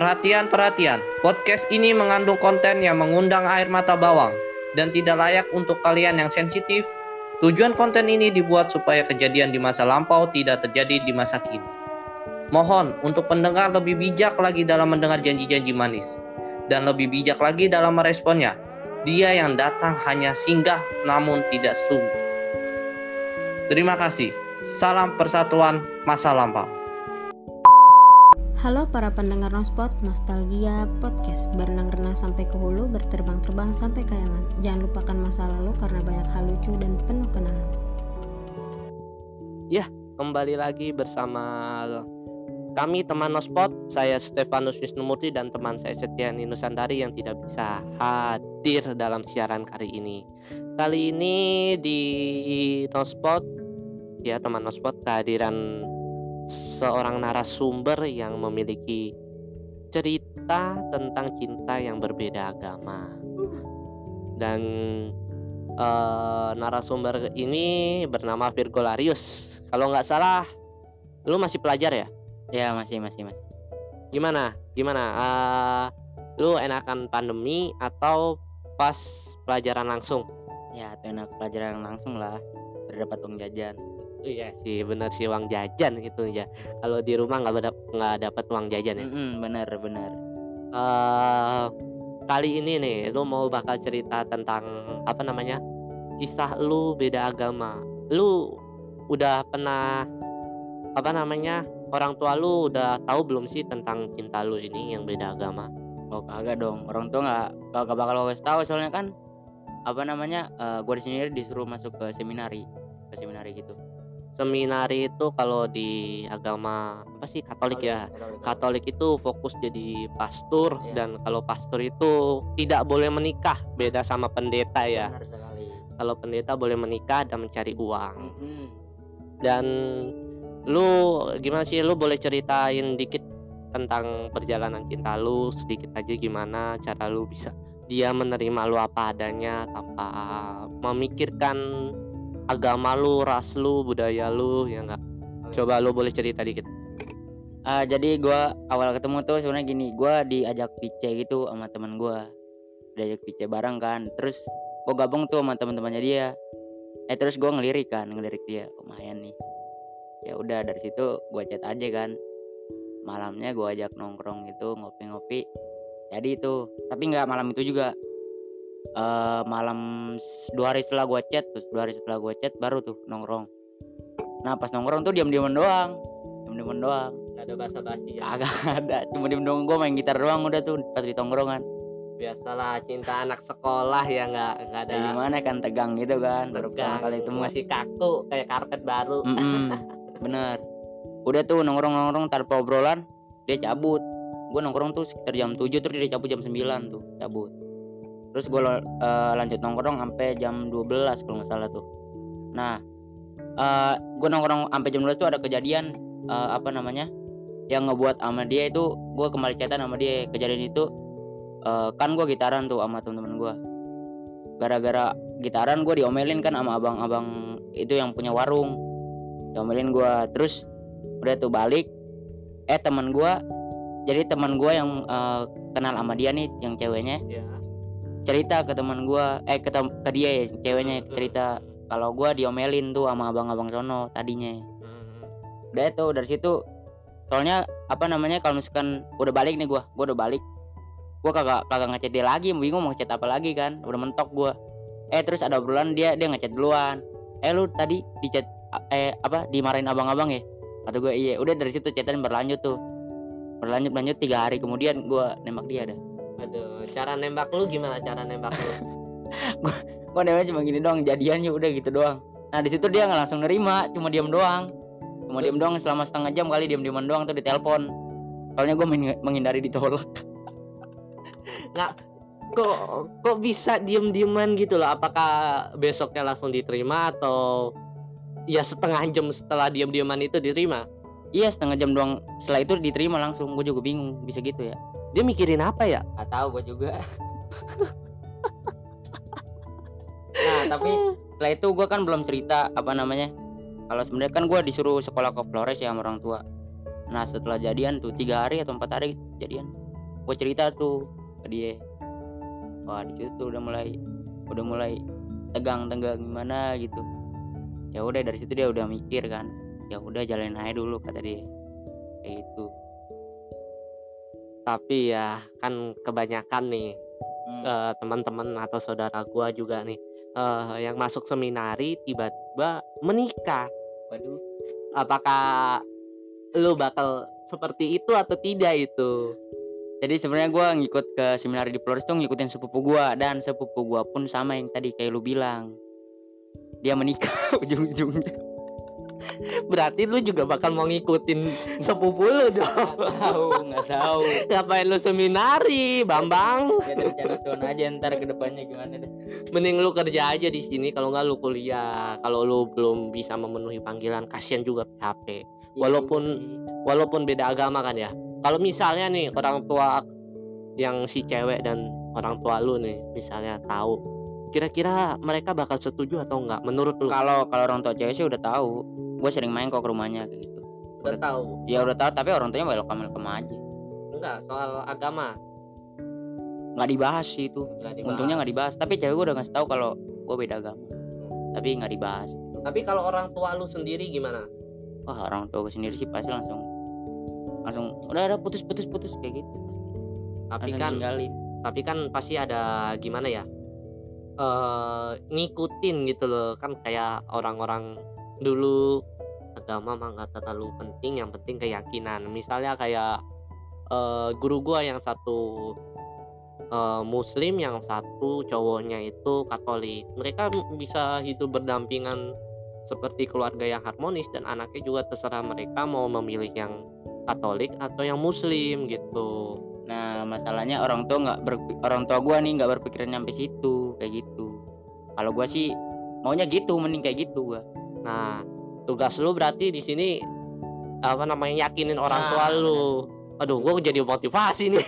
Perhatian, perhatian. Podcast ini mengandung konten yang mengundang air mata bawang dan tidak layak untuk kalian yang sensitif. Tujuan konten ini dibuat supaya kejadian di masa lampau tidak terjadi di masa kini. Mohon untuk pendengar lebih bijak lagi dalam mendengar janji-janji manis dan lebih bijak lagi dalam meresponnya. Dia yang datang hanya singgah namun tidak sungguh. Terima kasih. Salam persatuan masa lampau. Halo para pendengar Nospot, Nostalgia Podcast. Berenang-renang sampai ke hulu, berterbang-terbang sampai kayangan. Jangan lupakan masa lalu karena banyak hal lucu dan penuh kenangan. Ya, kembali lagi bersama kami teman Nospot Saya Stefanus Wisnumurti dan teman saya Setiani Nusantari yang tidak bisa hadir dalam siaran kali ini. Kali ini di Nospot, ya teman Nospot kehadiran seorang narasumber yang memiliki cerita tentang cinta yang berbeda agama. Dan uh, narasumber ini bernama Virgolarius. Kalau nggak salah, lu masih pelajar ya? Ya masih masih masih. Gimana? Gimana? Uh, lu enakan pandemi atau pas pelajaran langsung? Ya, enak pelajaran langsung lah. Terdapat uang jajan. Iya sih bener sih uang jajan gitu ya. Kalau di rumah nggak nggak dapat uang jajan ya. Mm -hmm, bener bener. Uh, kali ini nih lu mau bakal cerita tentang apa namanya kisah lu beda agama. Lu udah pernah apa namanya orang tua lu udah tahu belum sih tentang cinta lu ini yang beda agama? Oh kagak dong orang tua nggak gak bakal kasih tahu soalnya kan apa namanya uh, gue di sini disuruh masuk ke seminari ke seminari gitu seminari itu kalau di agama apa sih Katolik, ya? Katolik itu fokus jadi pastor iya. dan kalau pastor itu tidak boleh menikah beda sama pendeta ya. Kalau pendeta boleh menikah dan mencari uang. Mm-hmm. dan lu gimana sih lu boleh ceritain dikit tentang perjalanan cinta lu sedikit aja gimana cara lu bisa dia menerima lu apa adanya tanpa memikirkan agama lu, ras lu, budaya lu, ya enggak? Coba lu boleh cerita dikit. Uh, jadi gue awal ketemu tuh sebenarnya gini, gue diajak PC gitu sama teman gue, diajak PC bareng kan. Terus gue gabung tuh sama teman-temannya dia. Eh terus gue ngelirik kan, ngelirik dia, lumayan nih. Ya udah dari situ gue chat aja kan. Malamnya gue ajak nongkrong gitu, ngopi-ngopi. Jadi itu, tapi nggak malam itu juga uh, malam dua hari setelah gue chat terus dua hari setelah gue chat baru tuh nongkrong. Nah pas nongkrong tuh diam-diaman doang. Diam-diaman doang. Gak ada basa-basi ya? Agak ada. Cuma diam doang. Gue main gitar doang udah tuh pas di tongkrongan. Biasalah cinta anak sekolah ya nggak nggak ada ya, gimana kan tegang gitu kan. Baru pertama kali itu masih kaku kayak karpet baru. Mm -mm, bener. Udah tuh nongkrong nongkrong tanpa obrolan dia cabut. Gue nongkrong tuh sekitar jam 7 terus dia cabut jam 9 tuh cabut terus gue uh, lanjut nongkrong sampai jam 12 kalau nggak salah tuh. Nah uh, eh, gue nongkrong sampai jam 12 tuh ada kejadian uh, apa namanya yang ngebuat sama dia itu gue kembali chatan sama dia. Kejadian itu uh, kan gue gitaran tuh sama temen-temen gue gara-gara gitaran gue diomelin kan sama abang-abang itu yang punya warung. Diomelin gue terus udah tuh balik eh teman gue jadi teman gue yang uh, kenal sama dia nih yang ceweknya. Yeah cerita ke teman gue eh ke, ke dia ya ceweknya cerita kalau gue diomelin tuh sama abang-abang sono tadinya hmm. udah itu dari situ soalnya apa namanya kalau misalkan udah balik nih gue gue udah balik gue kagak kagak ngechat dia lagi bingung mau ngechat apa lagi kan udah mentok gue eh terus ada obrolan dia dia ngechat duluan. Eh lu tadi di chat eh apa dimarahin abang-abang ya? Kata gue iya. Udah dari situ chatan berlanjut tuh. Berlanjut lanjut tiga hari kemudian gue nembak dia dah Aduh, cara nembak lu gimana cara nembak lu? gua gua nembak cuma gini doang, jadiannya udah gitu doang. Nah, di situ dia nggak langsung nerima, cuma diam doang. Cuma diam doang selama setengah jam kali diam-diaman doang tuh di telepon. Soalnya gue menghindari ditolak. Nggak kok kok bisa diem-dieman gitu loh apakah besoknya langsung diterima atau ya setengah jam setelah diem-dieman itu diterima iya setengah jam doang setelah itu diterima langsung gue juga bingung bisa gitu ya dia mikirin apa ya? Gak tahu gue juga. Nah tapi setelah itu gue kan belum cerita apa namanya kalau sebenarnya kan gue disuruh sekolah ke Flores ya sama orang tua. Nah setelah jadian tuh tiga hari atau empat hari jadian gue cerita tuh ke dia. Wah di situ tuh udah mulai udah mulai tegang tegang gimana gitu. Ya udah dari situ dia udah mikir kan ya udah jalanin aja dulu kata dia. Kayak gitu tapi ya kan kebanyakan nih Hmm. eh, teman-teman atau saudara gua juga nih eh, yang masuk seminari tiba-tiba menikah. Waduh. Apakah lu bakal seperti itu atau tidak itu? Jadi sebenarnya gua ngikut ke seminar di Flores tuh ngikutin sepupu gua dan sepupu gua pun sama yang tadi kayak lu bilang. Dia menikah ujung-ujungnya berarti lu juga bakal mau ngikutin sepupu lu dong tahu nggak tahu. Ngapain lu seminari Bambang? Rencana Tuhan aja ntar ke depannya gimana deh. Mending lu kerja aja di sini kalau nggak lu kuliah. Kalau lu belum bisa memenuhi panggilan kasihan juga PHP Walaupun- walaupun beda agama kan ya. Kalau misalnya nih orang tua yang si cewek dan orang tua lu nih misalnya tahu kira-kira mereka bakal setuju atau enggak menurut lu? Kalau kalau orang tua cewek sih udah tahu gue sering main kok ke rumahnya kayak gitu. Udah tahu. Ya udah tahu tapi orang tuanya welcome welcome aja. Enggak soal agama. Nggak dibahas sih itu. Dibahas. untungnya nggak dibahas. Tapi cewek gue udah ngasih tahu kalau gue beda agama. Tapi nggak dibahas. Tapi kalau orang tua lu sendiri gimana? Wah orang tua gue sendiri sih pasti langsung langsung udah ada putus putus putus kayak gitu tapi langsung kan tinggalin tapi kan pasti ada gimana ya eh ngikutin gitu loh. Kan kayak orang-orang dulu agama mah nggak terlalu penting yang penting keyakinan. Misalnya kayak eh, guru gua yang satu eh, muslim yang satu cowoknya itu katolik. Mereka bisa hidup berdampingan seperti keluarga yang harmonis dan anaknya juga terserah mereka mau memilih yang katolik atau yang muslim gitu. Nah masalahnya orang tua nggak orang tua gue nih nggak berpikiran nyampe situ kayak gitu. Kalau gue sih maunya gitu mending kayak gitu gue Nah, tugas lu berarti di sini apa namanya yakinin orang Nah, tua lu. Aduh, gua jadi motivasi nih.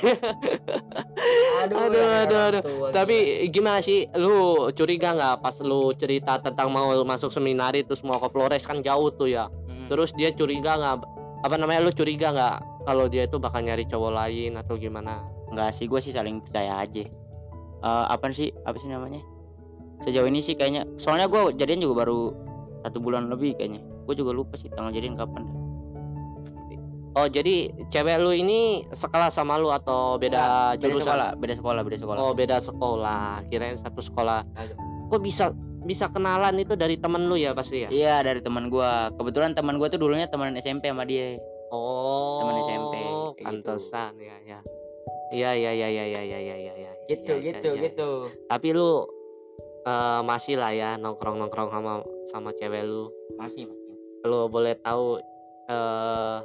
Aduh, ya, aduh, aduh. Tapi gimana sih, lu curiga nggak pas lu cerita tentang mau masuk seminari terus mau ke Flores kan jauh tuh ya. Hmm. Terus dia curiga nggak? Apa namanya? Lu curiga nggak kalau dia itu bakal nyari cowok lain atau gimana? Enggak sih gue sih saling percaya aja Eh apa sih apa sih namanya sejauh ini sih kayaknya soalnya gue jadian juga baru satu bulan lebih kayaknya gue juga lupa sih tanggal jadian kapan. Oh, jadi cewek lu ini sekelas sama lu atau beda beda jurusan? sekolah beda sekolah beda sekolah Oh beda sekolah, kirain satu sekolah. Kok bisa bisa kenalan itu dari temen lu ya pasti ya? iya dari teman gue kebetulan teman gue tuh dulunya teman SMP sama dia Oh. Temen SMP, gitu. Pantesan ya ya. Iya iya iya iya iya iya iya iya. iya, gitu iya, gitu iya. gitu Tapi lu eh, masih lah ya nongkrong nongkrong sama sama cewek lu. masih masih Lu boleh tahu eh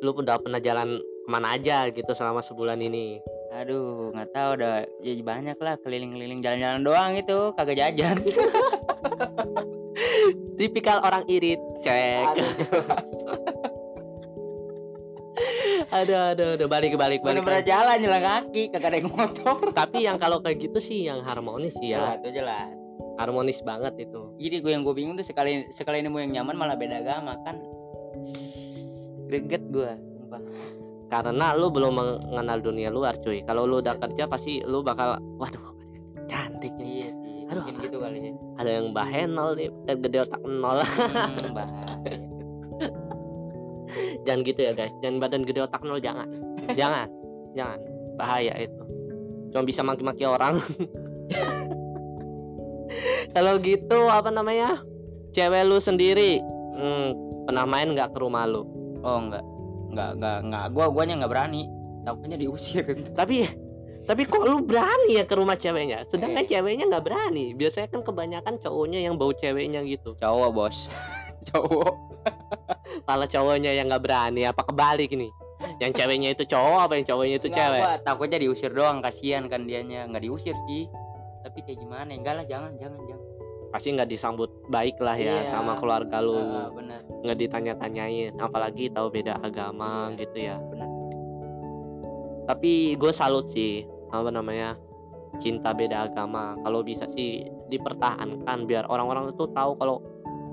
lu udah pernah jalan ke mana aja gitu selama sebulan ini? aduh nggak tahu udah ya banyak lah keliling-keliling jalan-jalan doang itu kagak jajan Tipikal orang irit, cek. aduh aduh aduh balik balik balik. pernah jalan jalan kaki kagak ada yang motor Tapi yang kalau kayak gitu sih yang harmonis sih ya ya. itu jelas Harmonis banget itu. jadi gue yang gue bingung tuh sekali sekali nemu yang nyaman malah beda agama kan greget gue sumpah Karena lu belum mengenal dunia luar cuy. Kalau lu udah kerja pasti lu bakal waduh cantik nih. iya sih Aduh. mungkin gitu kali ya Ada yang bahenol nih, dan gede otak nol. hmm, jangan gitu ya guys. Jangan badan gede otak nol jangan. jangan. Jangan. Bahaya itu. Cuma bisa maki-maki orang. Kalau gitu apa namanya? Cewek lu sendiri hmm, pernah main nggak ke rumah lu? oh enggak enggak enggak enggak gue guanya nggak berani. Takutnya diusir. Tapi tapi kok lu berani ya ke rumah ceweknya? Sedangkan Eh. ceweknya nggak berani. Biasanya kan kebanyakan cowoknya yang bau ceweknya gitu. Cowok bos. Cowok. Kalau cowoknya yang nggak berani. Apa kebalik nih yang ceweknya itu cowok apa yang cowoknya itu Enggak, cewek? gua takutnya diusir doang. Kasihan kan dianya. Nggak diusir sih tapi kayak gimana enggak lah jangan jangan jangan. Pasti nggak disambut baik lah ya Iya. sama keluarga lu. benar. Nggak ditanya-tanyain apalagi tahu beda agama Iya. gitu ya. benar. Tapi gue salut sih apa namanya cinta beda agama. Kalau bisa sih dipertahankan biar orang-orang itu tahu kalau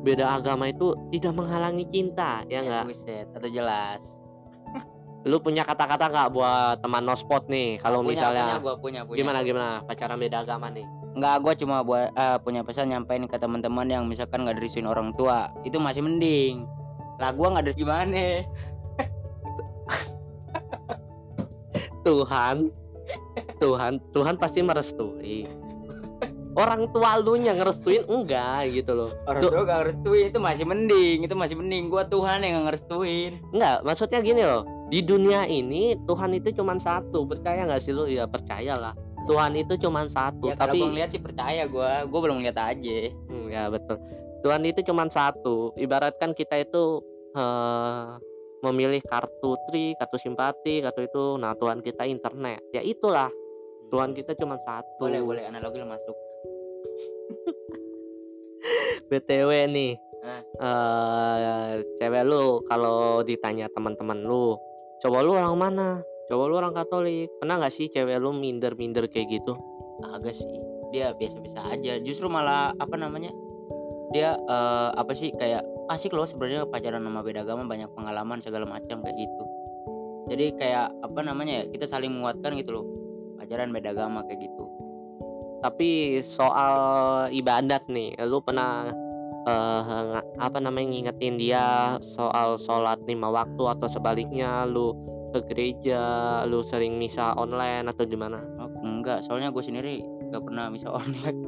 beda agama itu tidak menghalangi cinta ya enggak buset atau jelas lu punya kata-kata nggak buat teman no spot nih? Kalau misalnya punya, gua punya punya. gimana gimana? Pacaran beda agama nih? Enggak, gue cuma buat eh, punya pesan nyampein ke teman-teman yang misalkan nggak dirisuin orang tua, itu masih mending. Lah gue nggak dirisuin gimana? Tuhan Tuhan Tuhan pasti merestui. Orang tua lu yang ngerestuin enggak gitu loh. Orang tua nggak ngerestuin itu masih mending, itu masih mending. Gue Tuhan yang nggak ngerestuin. enggak maksudnya gini loh di dunia ini Tuhan itu cuma satu percaya nggak sih lu ya percayalah Tuhan itu cuma satu Ya kalau tapi gue ngeliat sih percaya gue, gue belum lihat aja. Hmm, ya betul. Tuhan itu cuma satu. Ibaratkan kita itu eh, memilih kartu tri, kartu simpati, kartu itu. Nah Tuhan kita internet. Ya itulah. Tuhan kita cuma satu. Boleh boleh analogi lo masuk. BTW nih. Eh cewek lu kalau ditanya teman-teman lu, coba lu orang mana? Coba lu orang Katolik. Pernah nggak sih cewek lu minder-minder kayak gitu? Agak sih. Dia biasa-biasa aja. Justru malah apa namanya? Dia eh, apa sih kayak asik loh sebenarnya pacaran sama beda agama banyak pengalaman segala macam kayak gitu. Jadi kayak apa namanya ya kita saling menguatkan gitu loh. Pacaran beda agama kayak gitu. Tapi soal ibadat nih, lu pernah nga- apa namanya ngingetin dia soal sholat lima waktu atau sebaliknya lu ke gereja, lu sering misa online atau gimana? Oh, enggak, soalnya gue sendiri gak pernah bisa online.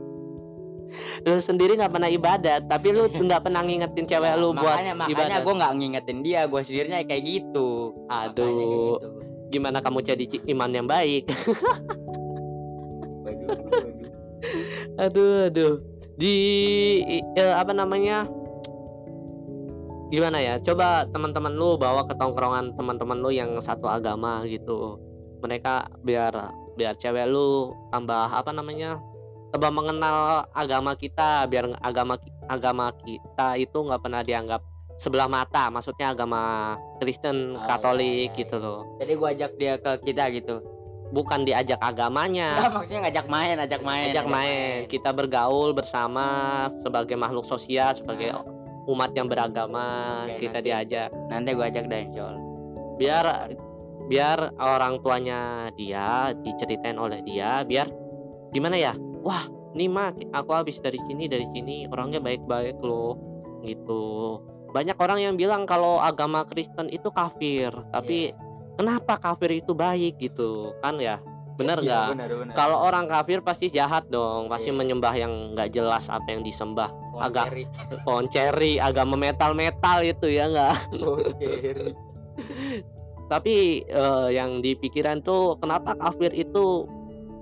Lu sendiri nggak pernah ibadat, tapi lu nggak pernah ngingetin cewek lu buat makanya makanya ibadat. gue nggak ngingetin dia, gue sendirinya kayak gitu. Makanya kayak Aduh, gitu. gimana kamu jadi iman yang baik? Aduh, aduh. Di eh, apa namanya? Gimana ya? Coba teman-teman lu bawa ke tongkrongan teman-teman lu yang satu agama gitu. Mereka biar biar cewek lu tambah apa namanya? tambah mengenal agama kita biar agama agama kita itu nggak pernah dianggap sebelah mata maksudnya agama Kristen Oh, Katolik iya, iya, gitu iya. loh Jadi gue ajak dia ke kita gitu. Bukan diajak agamanya Enggak, maksudnya ngajak main, ajak main. ajak main kita bergaul bersama sebagai makhluk sosial sebagai Nah. umat yang beragama Oke, kita nanti. diajak Nanti gue ajak Allah. biar biar orang tuanya dia diceritain oleh dia biar gimana ya wah nih mah aku habis dari sini dari sini orangnya baik-baik loh gitu banyak orang yang bilang kalau agama Kristen itu kafir tapi kenapa kafir itu baik? gitu kan ya. Benar Iya, nggak? benar. kalau orang kafir pasti jahat dong pasti Iya. menyembah yang nggak jelas apa yang disembah. Pohon agak- ceri. pohon ceri agama metal metal itu ya nggak? Tapi eh, yang di pikiran tuh kenapa kafir itu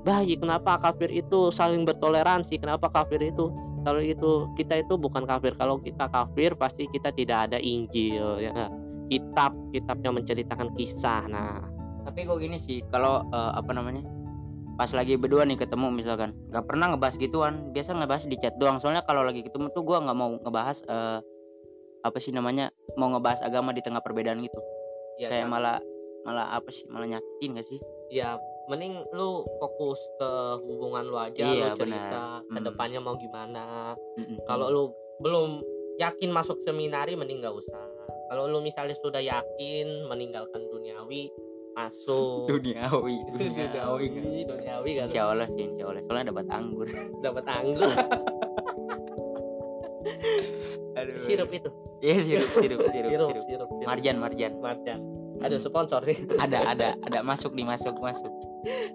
baik? Kenapa kafir itu saling bertoleransi? Kenapa kafir itu kalau itu kita itu bukan kafir. Kalau kita kafir pasti kita tidak ada Injil ya? Kitab kitab yang menceritakan kisah nah Tapi kok gini sih, kalau eh, apa namanya? Pas lagi berdua nih ketemu misalkan, nggak pernah ngebahas gituan. Biasa ngebahas di chat doang. Soalnya kalau lagi ketemu tuh gua nggak mau ngebahas eh, apa sih namanya? Mau ngebahas agama di tengah perbedaan gitu. ya, Kayak malah malah apa sih? Malah nyakitin gak sih? ya mending lu fokus ke hubungan lu aja Iya, lu cerita benar. ke Hmm. depannya mau gimana Mm-mm. kalau lu belum yakin masuk seminari mending nggak usah kalau lu misalnya sudah yakin meninggalkan duniawi masuk duniawi, duniawi duniawi kan Insya Allah sih, insya Allah. Soalnya dapat anggur. dapat anggur Aduh. sirup itu Iya sirup, sirup, sirup, sirup sirup. sirup, sirup. Marjan, marjan. marjan ada sponsor sih Ada, ada, ada masuk nih, masuk, masuk.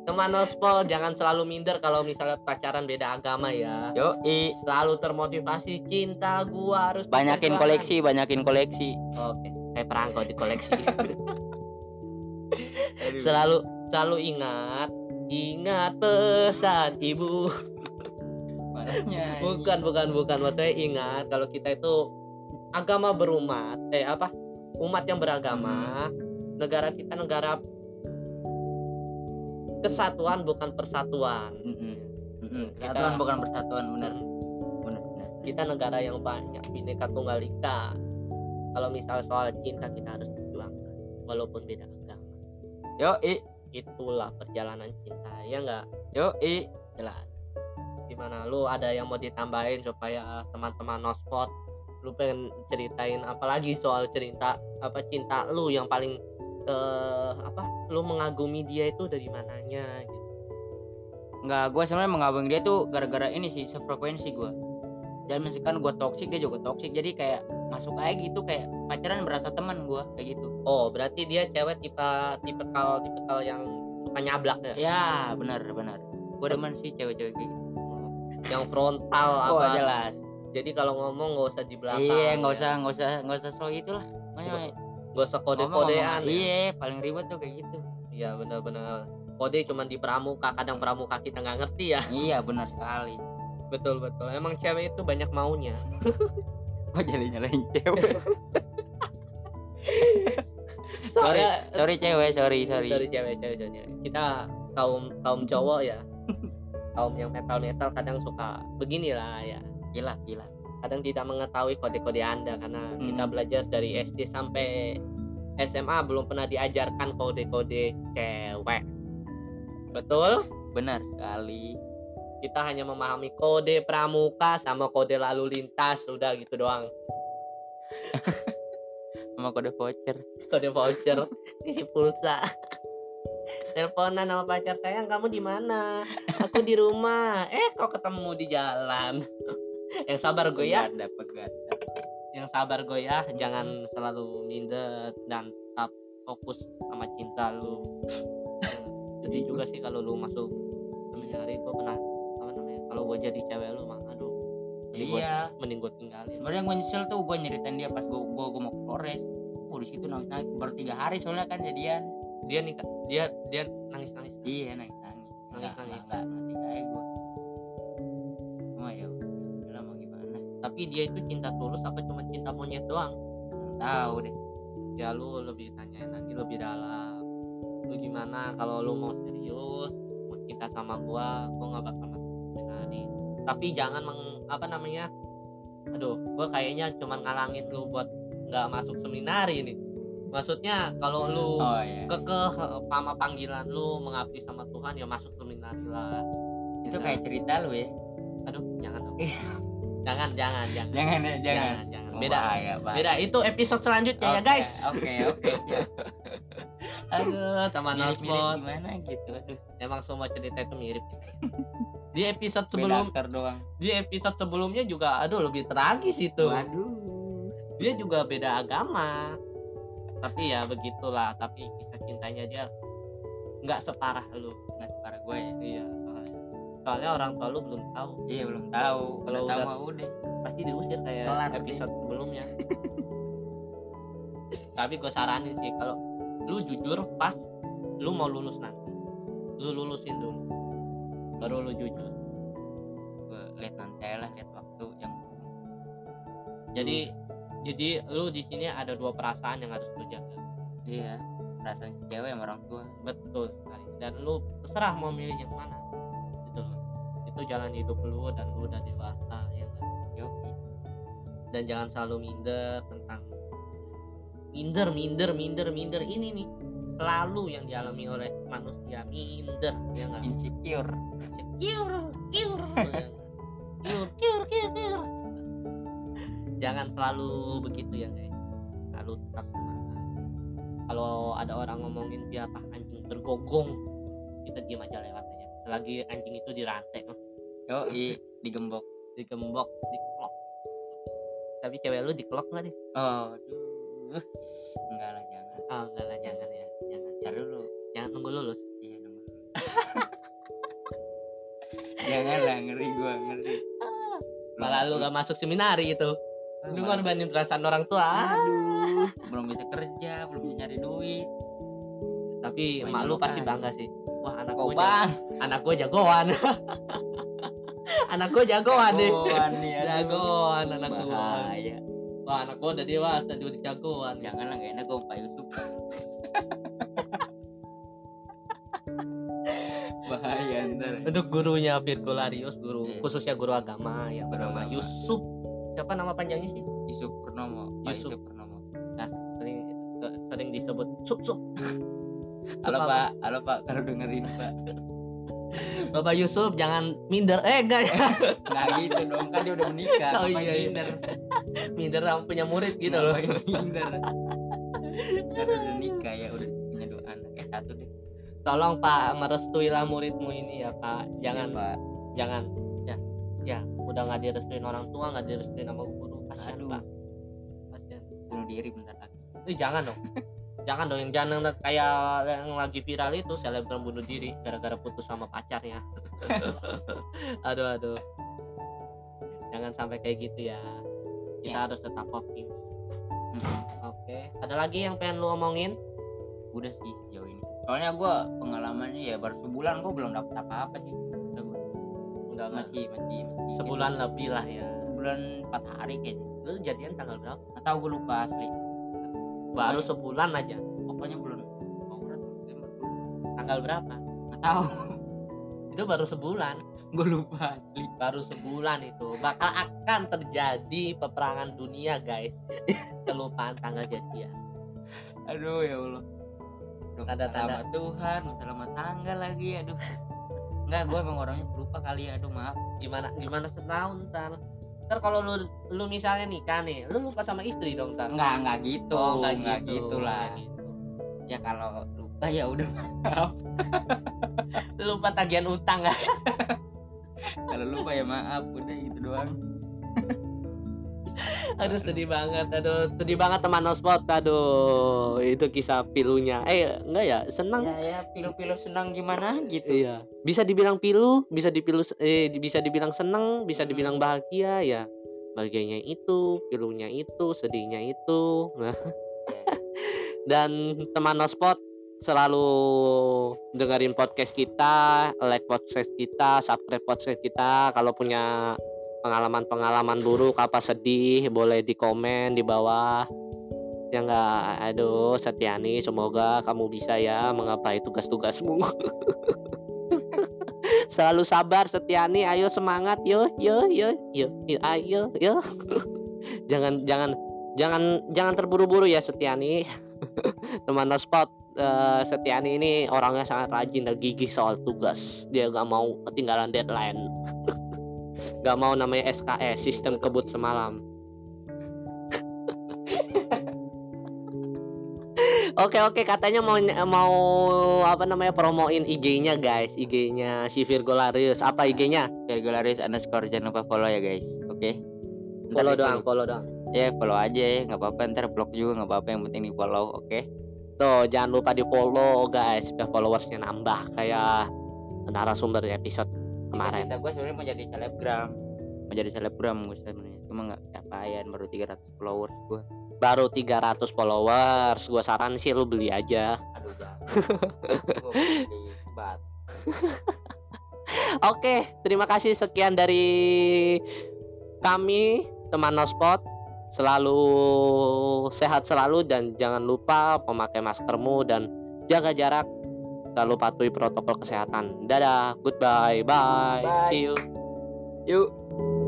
Teman spol jangan selalu minder kalau misalnya pacaran beda agama ya. Yo, selalu termotivasi cinta gua harus banyakin koleksi, banyakin koleksi. oke kayak perangko di koleksi. Selalu selalu ingat ingat pesan ibu. Bukan bukan bukan. Maksudnya ingat kalau kita itu agama berumat eh apa? Umat yang beragama. Negara kita negara kesatuan bukan persatuan. Mm-mm. Kita- Kesatuan bukan persatuan, benar. Benar, benar. kita negara yang banyak bineka tunggal ika kalau misal soal cinta kita harus berjuangkan walaupun beda agama Yo, i, itulah perjalanan cinta ya enggak yo, i. jelas gimana lu ada yang mau ditambahin supaya teman-teman nospot lu pengen ceritain apalagi soal cerita apa cinta lu yang paling ke apa lu mengagumi dia itu dari mananya gitu Enggak, gue sebenarnya mengabang dia tuh gara-gara ini sih sefrekuensi gue. Dan misalkan gue toksik dia juga toksik, jadi kayak masuk aja gitu kayak pacaran berasa teman gue kayak gitu. oh berarti dia cewek tipe tipe kal tipe kal yang suka nyablak ya Ya benar benar. Gue demen sih cewek-cewek kayak gitu. yang frontal Oh apa jelas. jadi kalau ngomong nggak usah di belakang Iya nggak ya. usah nggak usah nggak usah so itulah. Nggak usah kode ngomong- kodean ngomong- Iya paling ribet tuh kayak gitu. iya benar-benar kode cuma di pramuka kadang pramuka kita nggak ngerti ya Iya benar sekali. betul betul emang cewek itu banyak maunya Kok jadi nyalain cewek? sorry, sorry cewek, sorry, sorry. sorry cewek cewek cewek cewek. kita kaum kaum cowok ya kaum yang metal metal kadang suka beginilah ya Gila, gila. Kadang tidak mengetahui kode-kode anda karena Hmm. kita belajar dari SD sampai SMA belum pernah diajarkan kode-kode cewek. Betul? Benar sekali. kita hanya memahami kode pramuka sama kode lalu lintas sudah gitu doang. Sama kode voucher. kode voucher isi pulsa. Teleponan sama pacar sayang kamu di mana? Aku di rumah. Eh kau ketemu di jalan yang sabar gue ya ada yang sabar gue ya jangan selalu minder dan tetap fokus sama cinta lu. Hmm, sedih juga sih kalau lu masuk seminari gue pernah apa namanya kalau gue jadi cewek lu mah aduh. Mending gua- Iya. mending gue tinggalin. Sebenarnya gue nyesel tuh gue nyeritain dia pas gue gue, gue mau ke Flores. Oh di situ nangis nangis baru tiga hari soalnya kan jadian. Dia nih dia dia nangis nangis iya nangis nangis Nangis, nangis. nggak mati kayak tapi dia itu cinta tulus apa cuma cinta monyet doang? Tahu deh. Ya lu lebih tanyain lagi lebih dalam. Lu gimana kalau lu mau serius mau cinta sama gua gua nggak bakal masuk tapi jangan meng, apa namanya aduh gua kayaknya cuma ngalangin lu buat nggak masuk seminari nih. Maksudnya kalau lu oh iya. kekeh sama panggilan lu mengabdi sama Tuhan ya masuk seminari lah. Itu Ya. kayak cerita lu ya. Aduh jangan dong. jangan jangan jangan. Jangan ya jangan jangan, jangan. Oh, beda. bahaya, bahaya. beda. Itu episode selanjutnya ya Oke, guys. oke oke aduh teman hotspot. gimana gitu aduh. Emang semua cerita itu mirip. Di episode sebelum doang. di episode sebelumnya juga aduh lebih tragis itu. Waduh. Dia juga beda agama. Tapi ya begitulah tapi kisah cintanya dia nggak separah lu nggak para gue. Ya iya soalnya orang tua lu belum tahu. Iya belum tahu. Kalau kalau tahu udah- udah. pasti diusir kayak Kelar deh. episode sebelumnya. Tapi gue saranin sih kalau lu jujur pas lu mau lulus nanti lu lulusin dulu baru lu jujur. Gue lihat nanti lah lihat waktu yang jadi jadi lu di sini ada dua perasaan yang harus lu jaga. Iya perasaan cewek sama orang tua. Betul sekali. Dan lu terserah mau milih yang mana itu jalan hidup lu dan lu udah dewasa ya kan? Yoki dan jangan selalu minder tentang minder minder minder minder. Ini nih selalu yang dialami oleh manusia minder ya nggak insecure. Kiur kiur kiur kiur kiur kiur jangan selalu begitu ya guys. Selalu tetap semangat. Kalau ada orang ngomongin biarlah anjing bergogong kita diam aja lewat aja. Selagi anjing itu dirantai oh, Yoi digembok. digembok dikelok tapi cewek lu dikelok nggak deh oh aduh. Enggak lah jangan. Oh enggak lah jangan ya. Jangan Ntar dulu. Jangan nunggu lulus. Iya nunggu jangan lah ngeri gua ngeri. Malah lu gak masuk seminari itu. Lu ngorbanin perasaan orang tua. Aduh belum bisa kerja belum bisa nyari duit. Tapi emak lu pasti bangga sih. Wah anak gue bang. Anak gue jagoan anak gue jagoan nih. Jagoan nih aduh. jagoan anak gue bahaya. Wah anak gue udah dewasa udah jagoan. Jangan lah gak enak gua sama Pak Yusuf. Bahaya ntar. Untuk gurunya Virgularius guru Iya. khususnya guru agama yang bernama Agama. Yusuf. Siapa nama panjangnya sih? Yusuf Purnomo. Pak Yusuf. Yusuf. Purnomo. Nah, sering sering disebut sup sup. Halo? Pak. Halo Pak. Kalau dengerin Pak Bapak Yusuf jangan minder. Eh enggak. Ya nggak gitu dong kan dia udah menikah Oh, iya, iya. minder. Minder sama punya murid gitu loh. Minder. Karena udah nikah ya udah punya dua anak. Eh satu deh. Tolong Pak merestuilah muridmu ini ya Pak. Jangan. Iya, pak. Jangan. Ya ya. Udah nggak direstuin orang tua nggak direstuin sama guru. Kasihan. Pak. Kasihan. Bunuh diri bentar lagi. Ih, jangan dong jangan dong yang jangan kayak yang lagi viral itu selebgram bunuh diri gara-gara putus sama pacarnya. Aduh aduh. Jangan sampai kayak gitu ya. Kita Ya. harus tetap optimis. Oke ada lagi yang pengen lu omongin? Udah sih sejauh ini. Soalnya gua pengalamannya ya baru sebulan gua belum dapet apa-apa sih. Enggak masih masih masih sebulan lebih lah ya. Sebulan empat hari kayaknya. Lu jadian tanggal berapa? Tahu gue lupa asli baru Pokoknya- sebulan aja. Pokoknya lupa. tanggal berapa? Nggak tahu. Itu baru sebulan. Gue lupa baru sebulan itu. Bakal akan terjadi peperangan dunia guys. Kelupaan tanggal jadian. Aduh ya allah. Tanda-tanda. sama Tuhan sama tanggal lagi aduh. Enggak, gue emang orangnya pelupa kali ya, aduh maaf. Gimana gimana setahun ntar ntar kalau lu lu misalnya nikah nih lu lupa sama istri dong ntar Enggak, enggak gitu, oh enggak, nggak gitu, lah nggak gitu. Ya kalau lupa ya udah maaf. Lu lupa tagihan utang kan Kalau lupa ya maaf, udah gitu doang aduh sedih banget aduh. Sedih banget teman nospot aduh. Itu kisah pilunya. Eh enggak ya? Senang. Ya ya, pilu-pilu senang gimana? Gitu. Iya, bisa dibilang pilu, bisa dipilu eh bisa dibilang seneng, bisa dibilang bahagia ya. Bahagianya itu, pilunya itu, sedihnya itu. Nah, dan teman Nospot selalu dengerin podcast kita, like podcast kita, subscribe podcast kita. Kalau punya pengalaman-pengalaman buruk apa sedih, boleh di komen di bawah. Ya enggak, aduh Setiani, semoga kamu bisa ya menggapai tugas-tugasmu. Selalu sabar Setiani, ayo semangat, yo, yo, yo, yo, yo, ayo, yo. jangan, jangan, jangan, jangan terburu-buru ya Setiani. Teman spot eh, Setiani ini orangnya sangat rajin dan gigih soal tugas. Dia gak mau ketinggalan deadline. Gak mau namanya SKS, sistem kebut semalam. Oke oke katanya mau mau apa namanya promoin IG-nya guys, IG-nya si Virgolarius. Apa IG-nya? Virgularis underscore jangan lupa follow ya guys Oke Ntar Follow doang, follow doang. Ya follow aja ya, nggak apa-apa ntar blog juga nggak apa-apa yang penting di follow oke Tuh jangan lupa di follow guys, biar followersnya nambah kayak narasumber episode kemarin. Cita gue sebenarnya mau jadi selebgram Mau jadi selebgram gue sebenarnya Cuma nggak capaian baru 300 followers gue Baru 300 followers, gua saran sih lu beli aja. Aduh jangan Gue Oke, terima kasih sekian dari kami teman Nospot. Selalu sehat selalu dan jangan lupa memakai maskermu dan jaga jarak. Selalu patuhi protokol kesehatan. Dadah, goodbye, bye. Bye. See you. Yuk